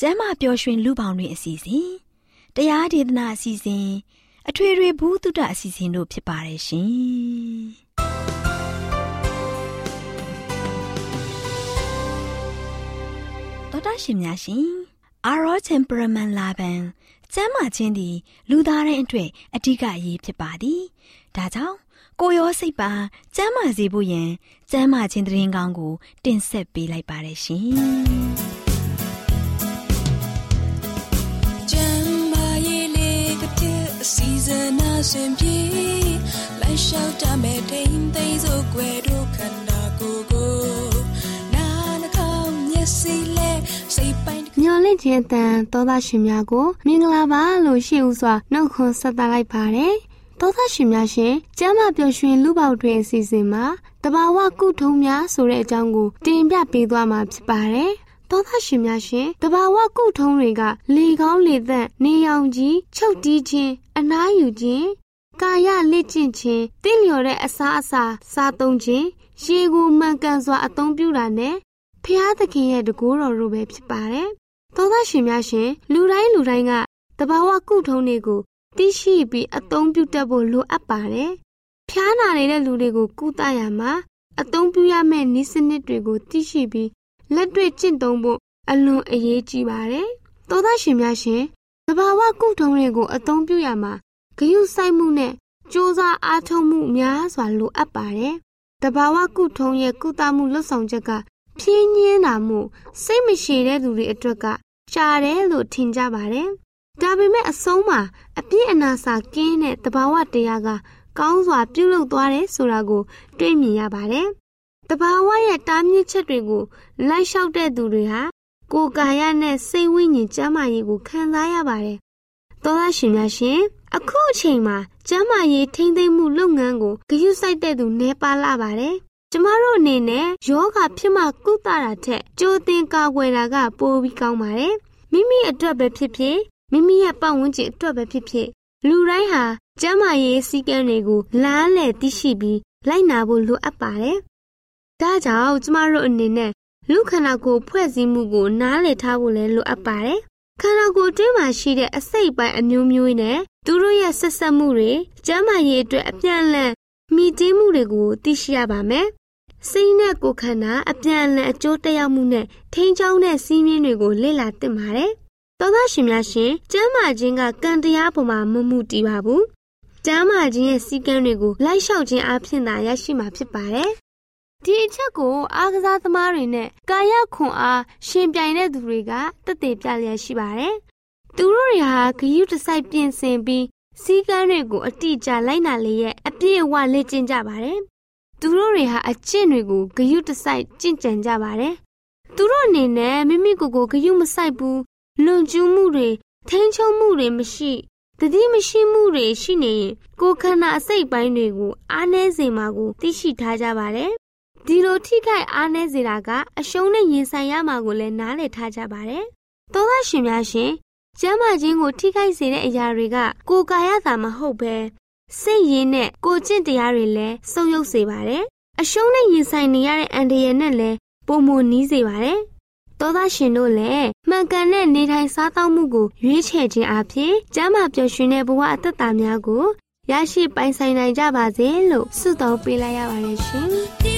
ကျမ်းမာပျော်ရွှင်လူပေါင်းတွင်အစီအစဉ်တရားဒေသနာအစီအစဉ်အထွေထွေဘုဒ္ဓအစီအစဉ်တို့ဖြစ်ပါတယ်ရှင်တော်တာရှင်များရှင်အာရော temperament လာပန်ကျမ်းမာခြင်းသည် လူသားတိုင်းအတွက်အဓိကအရေးဖြစ်ပါသည်ဒါကြောင့်ကိုရောစိတ်ပါကျမ်းမာစေဖို့ယင်ကျမ်းမာခြင်းတရင်ကောင်းကို တင်ဆက်ပေးလိုက်ပါတယ်ရှင်။ ရှင်ပြေလိုက်လျှောက်တမဲ့ထိန်သိမ်းစို့ွယ်တို့ခန္ဓာကိုယ်ကိုနာနှကောင်းမျက်စိလဲစိတ်ပိုင်းညော်လင့်ခြင်းတန်သောသားရှင်များကို မင်္ဂလာပါလို့ရှိဥစွာနှုတ်ခွန်းဆက်သလိုက်ပါတယ်။သောသားရှင်များရှင်ကျမ်းမာပျော်ရွှင်လူပေါတွင်အစီအစဉ်မှာတဘာဝကုထုံးများဆိုတဲ့အကြောင်းကိုတင်ပြပေးသွားမှာဖြစ်ပါတယ်။ သောသားရှင်များရှင်တဘာဝကုထုံးတွေက လေကောင်းလေသက်နေရောင်ကြီးချုပ်တီးခြင်းအနားယူခြင်းကာယလက်ကျင့်ခြင်းတင့်လျော်တဲ့အစားအစာစားသုံးခြင်းရေကိုမှန်ကန်စွာအသုံးပြုတာနဲ့ဖျားသခင်ရဲ့တကူတော်တို့ပဲဖြစ်ပါတယ်။သောသားရှင်များရှင်လူတိုင်းလူတိုင်းကတဘာဝကုထုံးတွေကိုသိရှိပြီးအသုံးပြုတတ်ဖို့လိုအပ်ပါတယ်။ဖျားနာနေတဲ့လူတွေကိုကုသရမှာအသုံးပြုရမယ့်နည်းစနစ်တွေကိုသိရှိပြီး လက်တွေ့ကျင့်သုံးဖို့အလွန်အရေးကြီးပါတယ်။သောသားရှင်များရှင်တဘာဝကုထုံးတွေကိုအသုံးပြုရမှာဂရုစိုက်မှုနဲ့စူးစမ်းအားထုတ်မှုများစွာလိုအပ်ပါတယ်။တဘာဝကုထုံးရဲ့ကုသမှုလွတ်ဆောင်ချက်ကဖြင်းညင်းတာမှုစိတ်မရှိတဲ့သူတွေအတွက်ကရှားတယ်လို့ထင်ကြပါတယ်ဒါပေမဲ့အဆုံးမှာအပြည့်အနာစာကင်းတဲ့တဘာဝတရားကကောင်းစွာပြုလုပ်သွားတယ်ဆိုတာကို တွေ့မြင်ရပါတယ်။ တဘာဝရဲ့တားမြစ်ချက်တွေကိုလိုက်လျှောက်တဲ့သူတွေဟာကိုယ်ကာယနဲ့စိတ်ဝိညာဉ်ကျန်းမာရေးကိုခံစားရပါတယ်။သောသားရှင်များရှင်အခုအချိန်မှာကျန်းမာရေးထိန်းသိမ်းမှုလုပ်ငန်းကိုဂရုစိုက်တဲ့သူနှဲပါလာပါတယ်။ကျမတို့အနေနဲ့ယောဂဖြစ်မှကုသတာထက်ကြိုတင်ကာကွယ်တာကပိုပြီးကောင်းပါတယ်။မိမိအတွက်ပဲဖြစ်ဖြစ်မိမိရဲ့ပတ်ဝန်းကျင်အတွက်ပဲဖြစ်ဖြစ်လူတိုင်းဟာကျန်းမာရေးစည်းကမ်းတွေကိုလားလည်သိရှိပြီးလိုက်နာဖို့လိုအပ်ပါတယ်။ ဒါကြောင့်ကျမတို့အနေနဲ့လူခန္ဓာကိုယ်ဖွဲ့စည်းမှုကိုနားလည်ထားဖို့လည်းလိုအပ်ပါတယ်။ခန္ဓာကိုယ်အတွင်းမှာရှိတဲ့အစိတ်ပိုင်းအမျိုးမျိုးနဲ့သူတို့ရဲ့ဆက်ဆက်မှုတွေကျန်းမာရေးအတွက်အပြန်အလှန်မိတင်းမှုတွေကိုသိရှိရပါမယ်။စိတ်နဲ့ကိုယ်ခန္ဓာအပြန်အလှန်အကျိုးသက်ရောက်မှုနဲ့ထိန်းချောင်းတဲ့စီးမြင်တွေကိုလေ့လာသင့်ပါတယ်။သောသားရှင်များရှင်ကျမ်းမာခြင်းကကံတရားပေါ်မှာမမှုတည်ပါဘူး။ကျမ်းမာခြင်းရဲ့စည်းကမ်းတွေကိုလိုက်လျှောက်ခြင်းအပြင်သာရရှိမှာဖြစ်ပါတယ်။ ဒီအချက်ကိုအားကစားသမားတွေနဲ့ကာယခွန်အားရှင်ပြိုင်တဲ့သူတွေကတသက်ပြလျက်ရှိပါတယ်။သူတို့တွေဟာဂရုတစိုက်ပြင်ဆင်ပြီးစည်းကမ်းတွေကိုအတိအကျလိုက်နာလေရဲ့အပြည့်အဝလေ့ကျင့်ကြပါတယ်။သူတို့တွေဟာအကျင့်တွေကိုဂရုတစိုက်ကျင့်ကြံကြပါတယ်။သူတို့အနေနဲ့မိမိကိုယ်ကိုဂရုမစိုက်ဘူးလွန်ကျူးမှုတွေထိန်းချုပ်မှုတွေမရှိတတိမရှိမှုတွေရှိနေရင်ကိုယ်ခန္ဓာအစိတ်ပိုင်းတွေကိုအားနည်းစေမှာကိုသိရှိထားကြပါတယ်။ ဒီလိုထိခိုက်အားနည်းစေတာကအရှုံးနဲ့ရင်ဆိုင်ရမှာကိုလည်းနားလည်ထားကြပါတယ်။သောသားရှင်များရှင်ကျမ်းမာခြင်းကိုထိခိုက်စေတဲ့အရာတွေက ကိုယ်ကာယသာမဟုတ်ပဲစိတ်ရင်းနဲ့ကိုယ်ကျင့်တရားတွေလည်းစုံယုတ်စေပါတယ်။အရှုံးနဲ့ရင်ဆိုင်နေရတဲ့အန္တရာယ်နဲ့လည်းပုံမနီးစေပါတယ်။သောသားရှင်တို့လည်းမှန်ကန်တဲ့နေထိုင်စားသောက်မှုကိုရွေးချယ်ခြင်းအပြင်ကျမ်းမာပျော်ရွှင်တဲ့ဘဝအသက်တာများကိုရရှိပိုင်ဆိုင်နိုင်ကြပါစေလို့ဆုတောင်းပေးလိုက်ရပါတယ်ရှင်။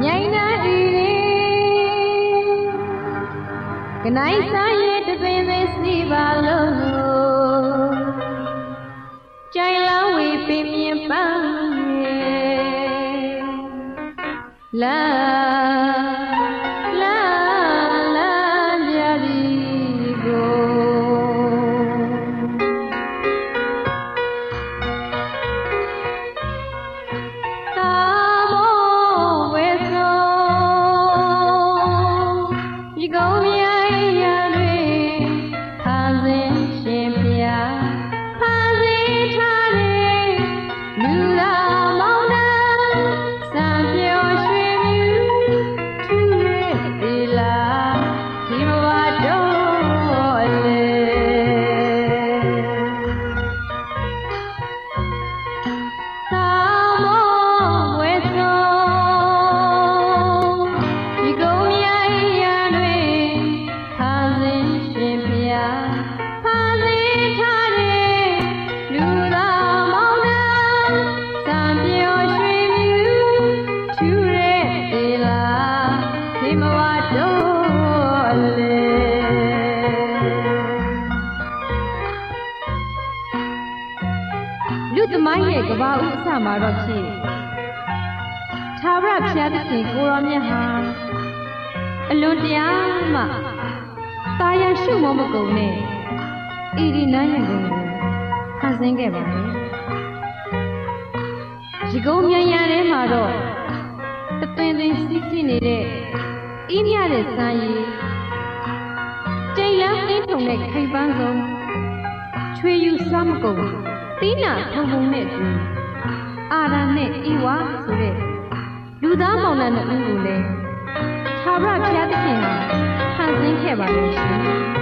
မြိုင်နာဤကနိုင်စားရဲ့တပင်သေးစီပါလို့ကြိုင်လောင်းဝေပင်မြပန်းလာ ဤမြတဲ့စမ်းရည်တိမ်လန်းအင်းထုံတဲ့ခိုင်ပန်းဆုံးချွေယူစားမကုန်သီးနာထုံထုံနဲ့တူအာရနဲ့ဤဝါဆိုတဲ့လူသားမောင်နှံတို့ကိုလည်းသာရဘုရားသခင်ဟာဖန်ဆင်းခဲ့ပါလို့ရှင်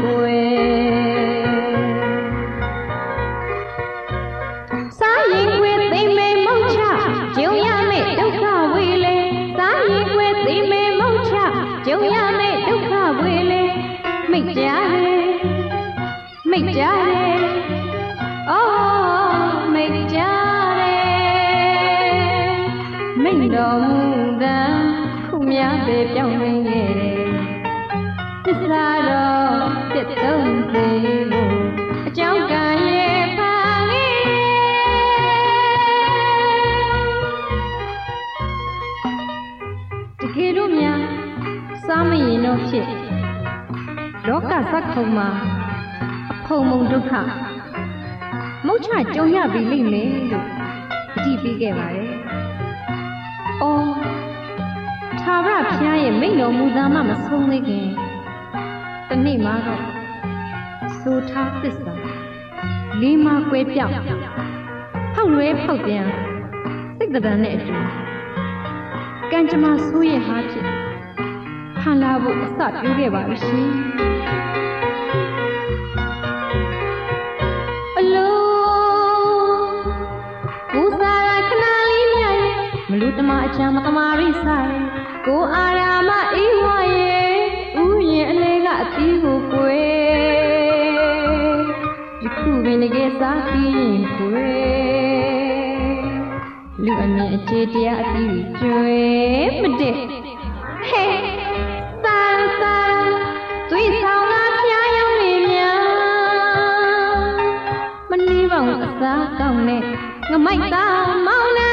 袂。 မရင်တော့ဖြစ်လောကသက္ခုံမှာအဖုံမုံဒုက္ခမုတ်ချကြုံရပြီလိမ့်မယ်လို့အကြည့်ပေးခဲ့ပါတယ်။အော်သာဝရဖျားရဲ့မိန့်တော်မူသားမှမဆုံးသေးခင်တနေ့မှတော့ဆိုထားသစ္စာလေးမကွဲပြောက်ဖောက်လွဲဖောက်ပြန်စိတ်တံနဲ့အတူကံကြမ္မာဆိုးရဲ့ဟာဖြစ် ဖန်လာဖို့အစပြုခဲ့ပါပြီရှင်အလုံးကိုယ်စားရခဏလေးမြရဲ့မလူတမအချမ်းမတမာရိဆိုင်ကိုအာရာမအေးဝရဲ့ဥယျင်အလေးကအသီးကိုကွယ်ယခုပင်တကယ်စားပြီးရင်ကွယ်လူအမြင်အခြေတရားအသီးကိုကျွဲမတဲ့ မနှီးပေါင်းအစားကောင်းနဲ့ငမိုက်သားမောင်းနှံ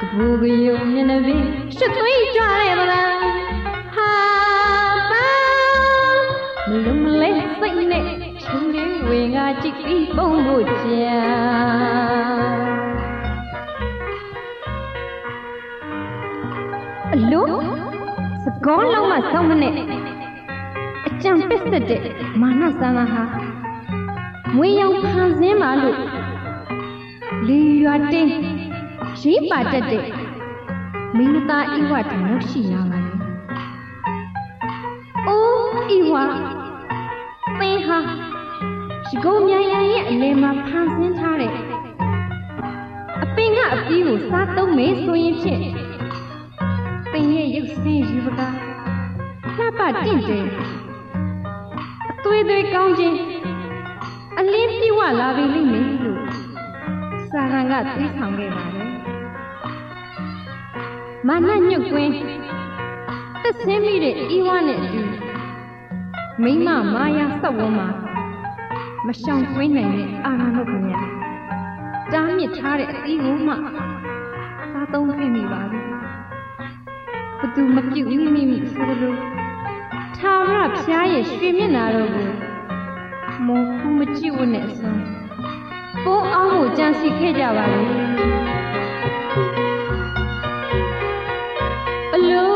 ကပူကယုံမျက်နှာပြင်ရှစ်သွေးကြွရဲမလားဟာပါမလုံးမလဲစိတ်နဲ့ချင်းလေးဝင်ကကြည့်ပြီးပုံဖို့ကြာအလို့စကောလုံးမဆောင်းမနဲ့အကြံပစ်စစ်တဲ့မာနဆန္ဒဟာ မွေရောင်ဖန်ဆင်းပါလို့လေရွာတင်းရေးပါတတ်တဲ့မင်းသားဣဝတနောက်ရှိလာပါလေ။အိုးဣဝသင်ဟာရှိကုံမြန်ရန်ရဲ့အလယ်မှာဖန်ဆင်းထားတဲ့အပင်ကအပီးကိုစားသုံးမေဆိုရင်ဖြင့်သင်ရဲ့ရုပ်ဆင်းယူပကားလှပတင့်တယ်အသွေးသွေးကောင်းခြင်း အလင်းပြေဝလာပြီလိမ့်မယ်လို့စာရန်ကသိဆောင်ခဲ့ပါတယ်မာနညွတ်ကွင်းသက်ဆင်းမိတဲ့ဤဝနဲ့အတူမိမမာယာစောက်ဝန်းမှာမရှောင်ကွင်းနိုင်တဲ့အာရမုတ်ခင်ဗျာတားမြစ်ထားတဲ့အသီးကိုမှစားသုံးခဲ့မိပါပြီဘသူမပြုတ်မိမိဆိုလိုထာဝရဖျားရဲ့ရွှေမျက်နာတော်ကို မောကူမကြည့်ဝနဲ့အစွန်းပိုးအောင်ကိုကြံစီခဲ့ကြပါလေအလို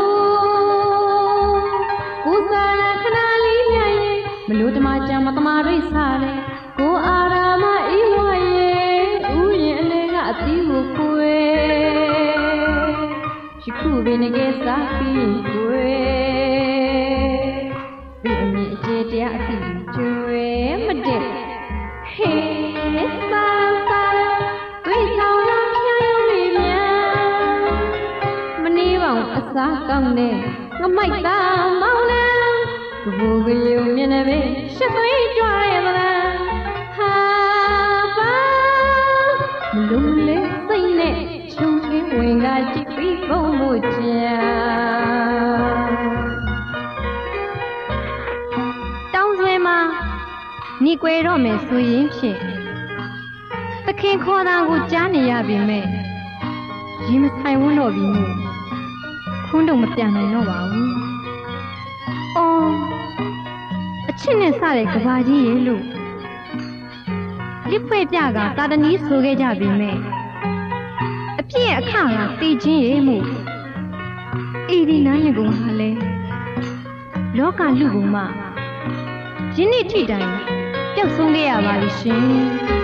ကိုစားရခဏလေးမြရဲ့မလို့တမကြံမတမာရိတ်စားလေကိုအာရာမအေးဝရဲ့ဥယျင်အလေကအသီးကိုကွယ်ယခုပင်ငယ်စားပြီးကွ ယုံမျက်နှာပဲရှစ်သွေးကြွရဲမလားဟာပါမလုံးလေစိတ်နဲ့ချုံချင်းဝင်ကကြည့်ပြီးပုံမှုကြာတောင်းဆွဲမှာညီကွယ်တော့မယ်ဆိုရင်ဖြင့်သခင်ခေါ်တာကိုကြားနေရပြီမဲ့ရင်မဆိုင်ဝန်းတော့ပြီမို့ခွန်းတော့မပြန်နိုင်တော့ပါဘူး။အော်အ ချစ်နဲ့စတဲ့ကဘာကြီးရဲ့လို့လစ်ဖွဲ့ပြကတာတနီးဆိုခဲ့ကြပြီမဲ့အဖြစ်ရဲ့အခါကတေချင်းရဲ့မို့အီဒီနန်းရကုံဟာလဲလောကလူကုံမှယင်းနေ့ထိတိုင်ပျောက်ဆုံးခဲ့ရပါလိမ့်ရှင်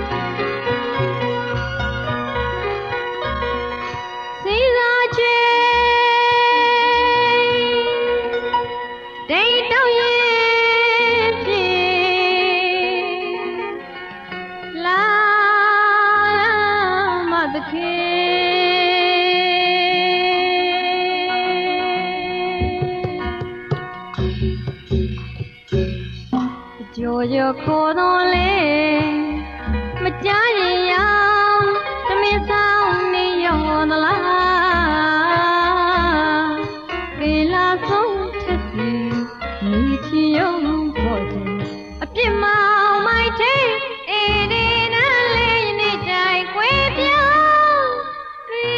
ရောခိုးတော်လေမကြားရင်ရောင်တမင်ဆောင်နေရောသလားပင်လာဆုံးချက်စီမိချီယုံပေါ်တယ်အပြစ်မောင်မိုက်တဲ့အေးဒီနာလေးနေတိုင်ခွေပြောင်းပြီ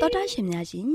တော်တာရှင်များရှင်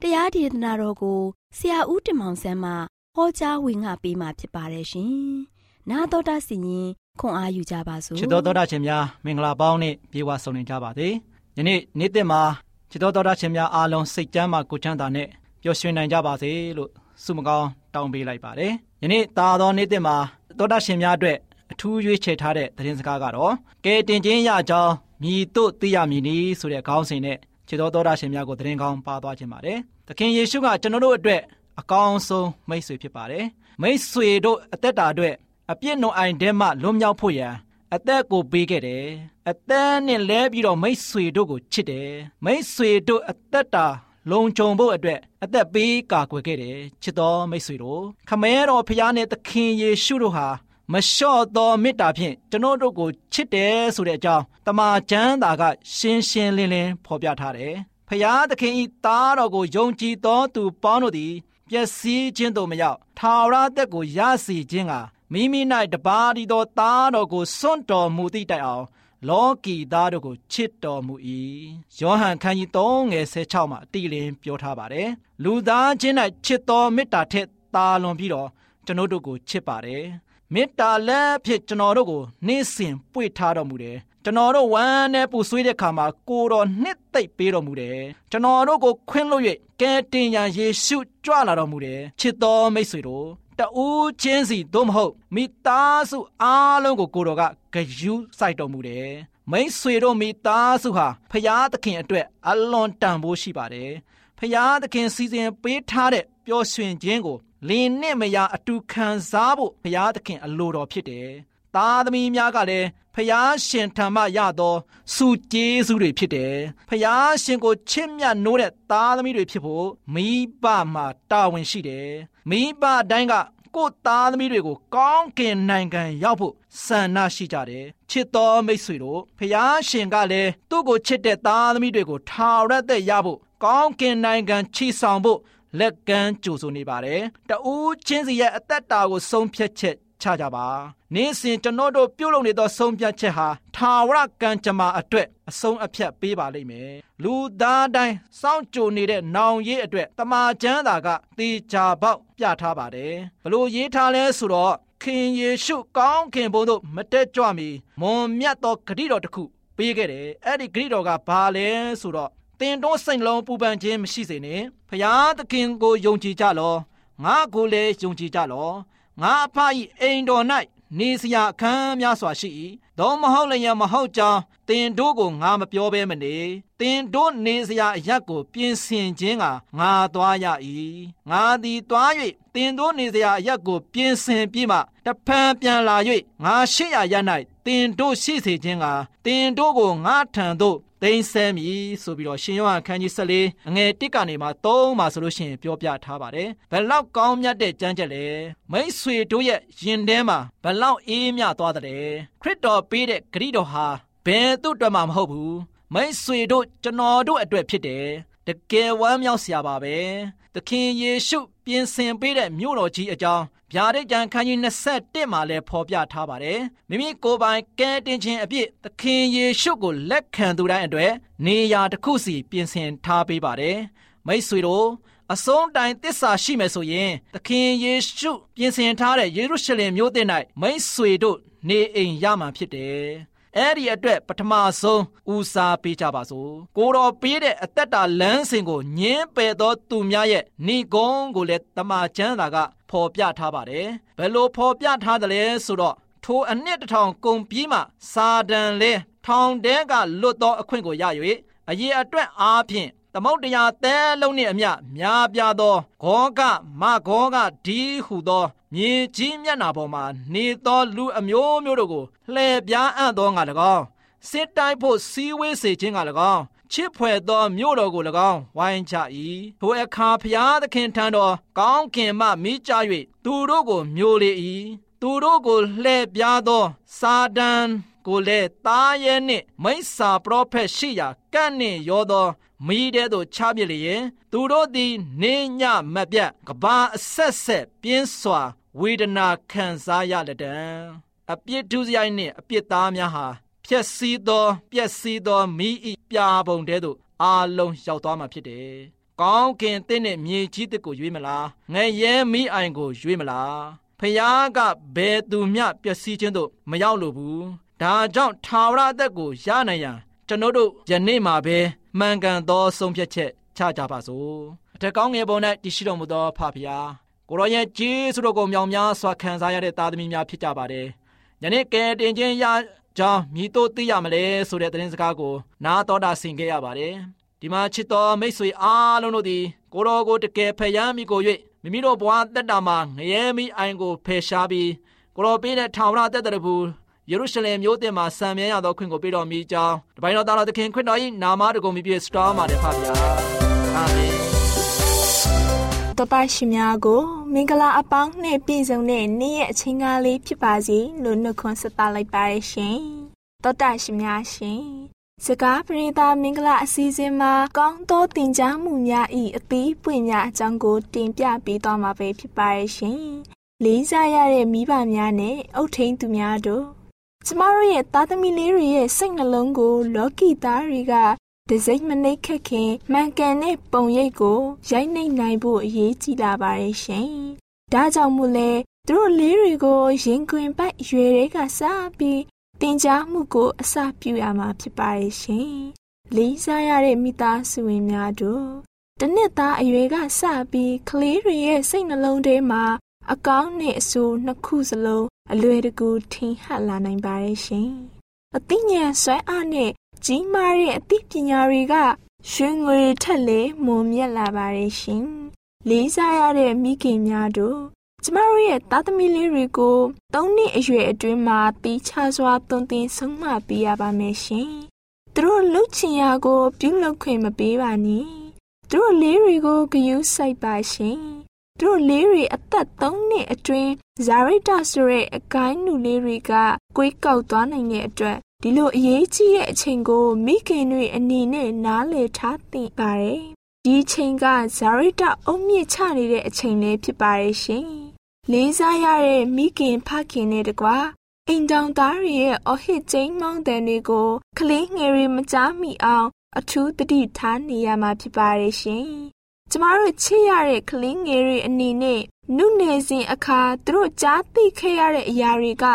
တရားဒေသနာတော်ကိုဆရာဦးတင်မောင်ဆန်းမှ ဟောကြားဝင်ငါပေးมาဖြစ်ပါတယ်ရှင်။နာတော်တာစီရင်ခွန်အားယူကြပါစို့ချစ်တော်တော်တာရှင်များမင်္ဂလာပေါင်းနဲ့ပြေဝဆုံနေကြပါစေ။ယနေ့နေ့တစ်မှာချစ်တော်တော်တာရှင်များအားလုံးစိတ်ကြမ်းမှကိုချမ်းသာနဲ့ပျော်ရွှင်နိုင်ကြပါစေလို့ဆုမကောင်းတောင်းပေးလိုက်ပါတယ်။ယနေ့တာတော်နေ့တစ်မှာတော်တာရှင်များအတွက်အထူးရွေးချယ်ထားတဲ့သတင်းစကားကတော့ကဲတင်ချင်းရကြောင်းမြည်တို့သိရမည်နည်းဆိုတဲ့ခေါင်းစဉ်နဲ့ခြေတော်တော်တာရှင်များကိုသတင်းကောင်းပါသွားခြင်းပါတယ်။သခင်ယေရှုကကျွန်တော်တို့အတွက် အကောင်းဆုံးမိတ်ဆွေဖြစ်ပါတယ်။မိတ်ဆွေတို့အသက်တာအတွက်အပြစ်နှုတ်အိုင်ထဲမှလွတ်မြောက်ဖို့ရန်အသက်ကိုပေးခဲ့တယ်။အသက်နဲ့လဲပြီးတော့မိတ်ဆွေတို့ကိုချစ်တယ်။မိတ်ဆွေတို့အသက်တာလုံခြုံဖို့အတွက်အသက်ပေးကာကွယ်ခဲ့တယ်ချစ်တော်မိတ်ဆွေတို့ခမဲတော်ဖခင်နဲ့သခင်ယေရှုတို့ဟာမလျှော့သောမေတ္တာဖြင့်ကျွန်တော်တို့ကိုချစ်တယ်ဆိုတဲ့အကြောင်းတမန်ကျမ်းသာကရှင်းရှင်းလင်းလင်းဖော်ပြထားတယ်။ဖျားသခင်ဤသားတော်ကိုယုံကြည်သောသူပေါင်းတို့သည် ပျက်စီးခြင်းတို့မရောက်ထာဝရသက်ကိုရစီခြင်းကမိမိ၌တပါးဒီသောသားတော်ကိုစွန့်တော်မူသည့်တိုင်အောင်လောကီသားတို့ကိုချစ်တော်မူ၏ယောဟန်ခန်းကြီး3ငယ်16မှာအတိအလင်းပြောထားပါတယ်လူသားချင်း၌ချစ်တော်မေတ္တာထက်သာလွန်ပြီးတော့ကျွန်တို့ကိုချစ်ပါတယ်မေတ္တာလက်ဖြစ်ကျွန်တော်တို့ကိုနေ့စဉ်ပွေထားတော်မူတယ် ကျွန်တော်တို့ဝမ်းနဲ့ပူဆွေးတဲ့ခါမှာကိုတော်နှစ်သိမ့်ပေးတော်မူတယ်ကျွန်တော်တို့ကိုခွင့်လို့၍ကဲတင်ရန်ယေရှုကြွလာတော်မူတယ်ချစ်တော်မိတ်ဆွေတို့တူးချင်းစီသို့မဟုတ်မိသားစုအားလုံးကိုကိုတော်ကဂယုစိုက်တော်မူတယ်မိတ်ဆွေတို့မိသားစုဟာဖရာသခင်အတွက်အလွန်တန်ဖိုးရှိပါတယ်ဖရာသခင်စီစဉ်ပေးထားတဲ့ပျော်ရွှင်ခြင်းကိုလင်းနဲ့မယားအတူခံစားဖို့ဘုရားသခင်အလိုတော်ဖြစ်တယ်။ သားသမီးများကလည်းဖျားရှင်ထံမှရသောစုကျေးဇူးတွေဖြစ်တယ်။ဖျားရှင်ကိုချစ်မြတ်နိုးတဲ့သားသမီးတွေဖြစ်ဖို့မိဘမှာတာဝန်ရှိတယ်။မိဘတိုင်းကကိုသားသမီးတွေကိုကောင်းကင်နိုင်ငံရောက်ဖို့ဆန္ဒရှိကြတယ်။ချစ်တော်မိတ်ဆွေတို့ဖျားရှင်ကလည်းသူ့ကိုချစ်တဲ့သားသမီးတွေကိုထာဝရသက်ရဖို့ကောင်းကင်နိုင်ငံချီဆောင်ဖို့လက်ကမ်းကြိုဆိုနေပါတယ်။တဦးချင်းစီရဲ့အသက်တာကိုဆုံးဖြတ်ချက် ချကြပါ။နေ့စဉ်ကျွန်တော်တို့ပြုလုပ်နေသောဆုံးဖြတ်ချက်ဟာထာဝရကံကြမ္မာအတွက်အဆုံးအဖြတ်ပေးပါလိမ့်မယ်။လူသားတိုင်းစောင့်ကြိုနေတဲ့နောင်ရေးအတွက်တမာကျမ်းသာကတေချာပေါက်ပြထားပါတယ်။ဘလို့ရေးထားလဲဆိုတော့ခင်ယေရှုကောင်းခင်ဘုံတို့မတက်ကြွမီမွန်မြတ်သောဂရုတော်တစ်ခုပေးခဲ့တယ်။အဲ့ဒီဂရုတော်ကဘာလဲဆိုတော့တင်တော့စိတ်လုံးပူပန်ခြင်းမရှိစေနဲ့ဖျားသခင်ကိုယုံကြည်ကြလောငါကိုလည်းယုံကြည်ကြလော ငါအဖ၏အိမ်တော်၌နေစရာအခန်းများစွာရှိ၏သောမဟုတ်လျင်မဟုတ်ကြောင်းတင်တို့ကိုငါမပြောဘဲမနေတင်တို့နေစရာအရက်ကို ပြင်ဆင်ခြင်းကငါသွားရ၏ငါသည်သွား၍တင်တို့နေစရာအရက်ကို ပြင်ဆင်ပြီးမှတဖန်ပြန်လာ၍ငါရှိရရ၌တင်တို့ရှိစေခြင်းကတင်တို့ကိုငါထံသို့ သိမ်းဆဲမည်ဆိုပြီးတော့ရှင်ယောဟန်ခန်းကြီး14အငယ်1ကနေမှ3မှာဆိုလို့ရှိရင်ပြောပြထားပါတယ်ဘယ်လောက်ကောင်းမြတ်တဲ့ကြမ်းကြက်လဲမိတ်ဆွေတို့ရဲ့ယင်ထဲမှာဘယ်လောက်အေးမြသွားတဲ့ခရစ်တော်ပေးတဲ့ဂရိတော်ဟာဘယ်သူ့အတွက်မှမဟုတ်ဘူးမိတ်ဆွေတို့ကျွန်တော်တို့အတွက်ဖြစ်တယ်တကယ်ဝမ်းမြောက်စရာပါပဲသခင်ယေရှုပြင်ဆင်ပေးတဲ့မြို့တော်ကြီးအကြောင်း ဗျာဒိတ်ကျမ်းခန်းကြီး21မှာလည်းဖော်ပြထားပါတယ်မိမိကိုယ်ပိုင်ကဲတင်ခြင်းအပြစ်သခင်ယေရှုကိုလက်ခံသူတိုင်းအတွက်နေရာတစ်ခုစီပြင်ဆင်ထားပေးပါတယ်မိတ်ဆွေတို့အဆုံးတိုင်တစ္ဆာရှိမယ်ဆိုရင်သခင်ယေရှုပြင်ဆင်ထားတဲ့ယေရုရှလင်မြို့တင်၌မိတ်ဆွေတို့နေအိမ်ရမှာဖြစ်တယ်အဲ့ဒီအတွက်ပထမဆုံးဦးစားပေးကြပါစို့ကိုတော်ပေးတဲ့အသက်တာလမ်းစဉ်ကိုညင်းပယ်သောသူများရဲ့ဏိဂုံးကိုလည်းတမန်ကျမ်းစာက ဖော်ပြထားပါတယ်ဘယ်လိုဖော်ပြထားသလဲဆိုတော့ထိုအနှစ်တစ်ထောင်ကုန်ပြီးမှစာဒန်လဲထောင်တဲကလွတ်သောအခွင့်ကိုရ၍အရေးအတွက်အားဖြင့်သမုတ်တရားသဲလုံးနှင့်အမျှများပြားသောဂောကမဂောကဒီဟုသောမြေကြီးမျက်နာပေါ်မှနေသောလူအမျိုးမျိုးတို့ကိုလှည့်ပြားအံ့သောငါ၎င်းစစ်တိုင်းဖို့စီးဝေးစေခြင်းက၎င်း ချစ်ဖွယ်သောမြို့တော်ကို၎င်းဝိုင်းချ၏ထိုအခါဖျားသခင်ထံတော်ကောင်းကင်မှမိကြ၍သူတို့ကိုမျိုးလေ၏သူတို့ကိုလှည့်ပြားသောစာတန်ကိုလည်းသားရဲနှင့်မိစ္ဆာပရောဖက်ရှိရာကန့်နှင့်ရောသောမိတဲ့သို့ချပြလျင်သူတို့သည်နေညမပြတ်ကဘာအဆက်ဆက်ပြင်းစွာဝေဒနာခံစားရလက်တံအပြစ်ဒုစရိုက်နှင့်အပြစ်သားများဟာဖြက်စီးသောပျက်စီးသောမိဤ ပြာပုံတဲသို့အားလုံးရောက်သွားမှာဖြစ်တယ်။ကောင်းကင်တင့်နဲ့မြေကြီးတစ်ကိုရွေးမလား။ငရဲမိအိုင်ကိုရွေးမလား။ဖယားကဘယ်သူမျှပျက်စီးခြင်းတို့မရောက်လိုဘူး။ဒါကြောင့်ထာဝရအသက်ကိုရနိုင်ရန်ကျွန်တော်တို့ယနေ့မှာပဲမှန်ကန်သောဆုံးဖြတ်ချက်ချကြပါစို့အထက်ကောင်းငယ်ပေါ်၌တရှိတော်မူသောဖဖျားကိုရောရဲ့ဂျေစုတော်ကိုမြောင်များစွာခံစားရတဲ့သားသမီးများဖြစ်ကြပါတယ်။ယနေ့ကဲတင်ခြင်းရ ကြောင်းမြည်တို့သိရမလဲဆိုတဲ့သတင်းစကားကိုနားတော်တာဆင်ခဲ့ရပါတယ်။ဒီမှာချစ်တော်မိတ်ဆွေအားလုံးတို့သည်ကိုရောကိုတကယ်ဖျားမိကို၍မိမိတို့ဘဝတက်တာမှာငရဲမိအိုင်ကိုဖယ်ရှားပြီးကိုရောပေးတဲ့ထောင်ရတက်တဲ့ဘူးယေရုရှလင်မြို့တင်မှာစံမြဲရသောခွင့်ကိုပေးတော်မူကြောင်းတပိုင်းတော်သားတော်သခင်ခွင့်တော်၏နာမတော်ကိုမြည်ပြစတော်မှာတဖပါဗျာအာမင် တော်တာရှင်များကို မင်္ဂလာအပေါင်းနဲ့ပြည့်စုံတဲ့နေ့ရဲ့အချိန်ကားလေးဖြစ်ပါစေလို့နှုတ်ခွန်းဆက်သလိုက်ပါရရှင်တော်တာရှင်များရှင်စကားပရိသတ်မင်္ဂလာအစီအစဉ်မှာ ကောင်းသောတင် जा မှုများဤအသေးပွင့်များအကြောင်းကို တင်ပြပေးသွားမှာပဲဖြစ်ပါရရှင်လေးစားရတဲ့မိဘများနဲ့အုတ်ထိန်သူများတို့ကျမတို့ရဲ့သားသမီးလေးတွေရဲ့စိတ်နှလုံးကို လောကီသားတွေက ဒစိမ့်မနှိတ်ခက်ခင်မှန်ကန်တဲ့ပုံရိပ်ကိုရိုက်နှိပ်နိုင်ဖို့အရေးကြီးလာပါတယ်ရှင်။ဒါကြောင့်မို့လဲသူတို့လေးတွေကိုရင်ခွင်ပိုက်ရွယ်တွေကစပြီးတင် जा မှုကိုအစပြုရမှာဖြစ်ပါတယ်ရှင်။လေးစားရတဲ့မိသားစုဝင်များတို့တနစ်သားအရွယ်ကစပြီးကလေးတွေရဲ့စိတ်နှလုံးထဲမှာအကောင်းနဲ့အဆိုးနှစ်ခုစလုံးအလွယ်တကူထင်ဟပ်လာနိုင်ပါတယ်ရှင်။အသိဉာဏ်ဆွဲအားနဲ့ ကြီးမားတဲ့အသိပညာတွေကရွှေငွေထက်လေမွန်မြတ်လာပါတယ်ရှင်။လေးစားရတဲ့မိခင်များတို့ကျမတို့ရဲ့သားသမီးလေးတွေကို၃နှစ်အရွယ်အတွင်းမှာတီးခြားစွာသွန်သင်ဆုံးမပေးရပါမယ်ရှင်။သူတို့လှုပ်ချင်ရာကို ပြုလုပ်ခွင့်မပေးပါနဲ့။သူတို့လေးတွေကိုဂယုစိုက်ပါရှင်။သူတို့လေးတွေအသက်၃နှစ်အတွင်းဇာရိတဆိုတဲ့အကိုင်းနူလေးတွေကကွေးကောက်သွားနိုင်တဲ့အတွက် ဒီလိုအရေးကြီးတဲ့အချိန်ကို မိခင်တွေအနေနဲ့နားလည်ထားသင့်ပါတယ်။ဒီအချိန်ကဇာရိတအုံမြင့်ချနေတဲ့အချိန်လေးဖြစ်ပါရဲ့ရှင်။လေးစားရတဲ့မိခင်ဖခင်နဲ့တကွာအိမ်တောင်သားတွေရဲ့အဟစ်ကျိန်းမောင်းတဲ့တွေကိုကလေးငယ်တွေမကြားမိအောင် အထူးတတိထားနေရမှာဖြစ်ပါရဲ့ရှင်။ကျမတို့ချစ်ရတဲ့ကလေးငယ်တွေအနေနဲ့နုနယ်စဉ်အခါသူတို့ကြားသိခဲ့ရတဲ့အရာတွေက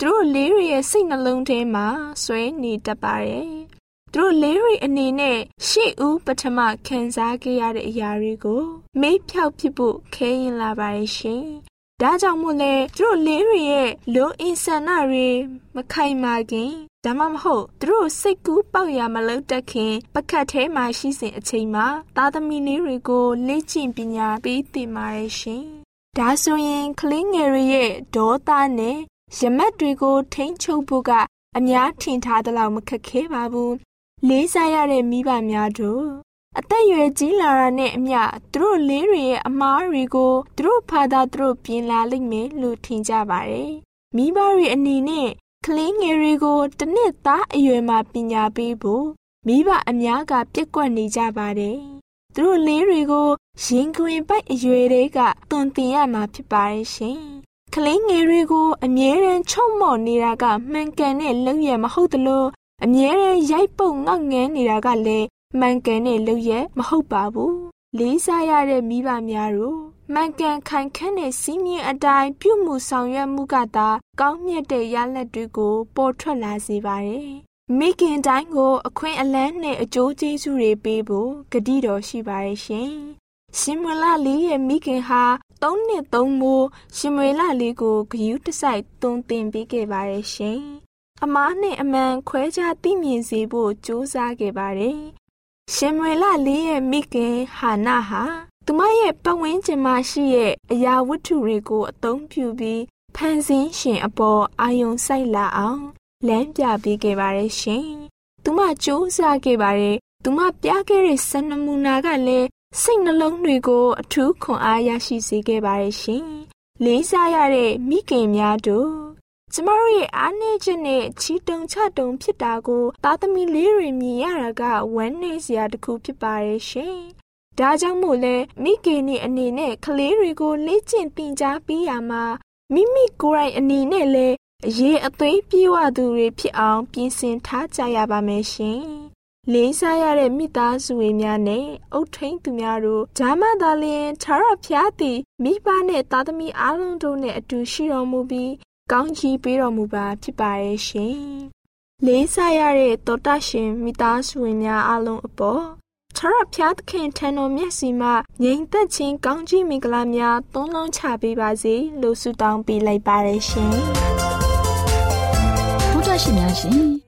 သူတို့လေးတွေရဲ့စိတ်နှလုံးထဲမှာဆွဲနေတတ်ပါတယ်။သူတို့လေးတွေအနေနဲ့ရှေ့ဦးပထမခံစားခဲ့ရတဲ့အရာတွေကိုမေးဖြောက်ဖြစ်ဖို့ခဲရင်လာပါတယ်ရှင်။ဒါကြောင့်မို့လဲသူတို့လေးတွေရဲ့လိုအင်ဆန္ဒတွေမခိုင်မာခင်ဒါမှမဟုတ်သူတို့စိတ်ကူးပေါက်ရမလို့တက်ခင်ပကတ်ထဲမှာရှိစဉ်အချိန်မှာသားသမီးလေးတွေကိုလေ့ကျင့်ပညာပေးသင်ပါတယ်ရှင်။ဒါဆိုရင်ကလေးငယ်ရဲ့ဒေါသနဲ့ ရမတ်တွေကိုထိန်းချုပ်ဖို့ကအများထင်ထားသလောက်မခက်ခဲပါဘူးလေးစားရတဲ့မိဘများတို့အသက်အရွယ်ကြီးလာတာနဲ့အမျှသူတို့လေးတွေရဲ့အမားတွေကိုသူတို့ဖာသာသူတို့ပြင်လာလိမ့်မယ်လို့ထင်ကြပါတယ်မိဘတွေအနေနဲ့ကလေးငယ်တွေကိုတစ်နှစ်သားအရွယ်မှာပညာပေးဖို့မိဘအများကပြက်ကွက်နေကြပါတယ်သူတို့လေးတွေကိုရင်ခွင်ပိုက်အရွယ်တွေကတွန်တင်ရမှာဖြစ်ပါတယ်ရှင် ကလေးငယ်တွေကိုအမြဲတမ်းချုံမော့နေတာကမှန်ကန်တဲ့လုပ်ရမဟုတ်သလိုအမြဲတမ်းရိုက်ပုတ်ငေါငန်းနေတာကလည်းမှန်ကန်တဲ့လုပ်ရမဟုတ်ပါဘူးလေးစားရတဲ့မိဘများတို့မှန်ကန်ခိုင်ခန့်တဲ့စီးမြင်အတိုင်းပြုမှုဆောင်ရွက်မှုကသာကောင်းမြတ်တဲ့ရလဒ်တွေကိုပေါ်ထွက်လာစေပါတယ်မိခင်တိုင်းကို အခွင့်အလန်းနဲ့အကျိုးကျေးဇူးတွေပေးဖို့ကတိတော်ရှိပါရဲ့ရှင် ရှင်မလာလေးရဲ့မိခင်ဟာသုံးနှစ်သုံးမိုးရှင်မွေလလေးကိုဂယူးတစိုက်သွန်သင်ပေးခဲ့ပါတယ်ရှင်။အမားနဲ့အမှန်ခွဲခြားသိမြင်စေဖို့ကြိုးစားခဲ့ပါတယ်။ရှင်မွေလလေးရဲ့မိခင်ဟာနာဟာသူမရဲ့ပတ်ဝန်းကျင်မှာရှိရဲ့အရာဝတ္ထုတွေကိုအသုံးပြုပြီးဖန်ဆင်းရှင်အပေါ်အာယုံစိုက်လာအောင်လမ်းပြပေးခဲ့ပါတယ်ရှင်။သူမကြိုးစားခဲ့ပါတယ်။သူမပြခဲ့တဲ့စံနမူနာကလည်း စိတ်နှလုံးတွေကို အထူးခွန်အားရရှိစေခဲ့ပါတယ်ရှင်။လေးစားရတဲ့မိခင်များတို့ကျမတို့ရဲ့အားနည်းချက်နဲ့ချီတုံချတုံဖြစ်တာကို သားသမီးလေးတွေမြင်ရတာကဝမ်းနည်းစရာတစ်ခုဖြစ်ပါတယ်ရှင်။ဒါကြောင့်မို့လဲမိခင်တွေအနေနဲ့ကလေးတွေကိုလေ့ကျင့်သင်ကြားပေးရမှာမိမိကိုယ်တိုင်အနေနဲ့လည်းအရေးအသွေးပြေဝသူတွေဖြစ်အောင်ပြင်ဆင်ထားကြရပါမယ်ရှင်။ လေးစားရတဲ့မိသားစုဝင်များနဲ့အုတ်ထိန်သူများတို့ဂျာမသာလျင်ခြားရဖျားသည်မိဘနဲ့သားသမီးအားလုံးတို့နဲ့အတူရှိတော်မူပြီးကောင်းချီးပေးတော်မူပါဖြစ်ပါရဲ့ရှင်။လေးစားရတဲ့တောတရှင်မိသားစုဝင်များအားလုံးအပေါ်ခြားရဖျားသခင်ထံတော်မျက်စီမှငြိမ်သက်ခြင်းကောင်းချီးမင်္ဂလာများသုံးလုံးချပေးပါစေလို့ဆုတောင်းပေးလိုက်ပါရရှင်။ဘုရားရှင်များရှင်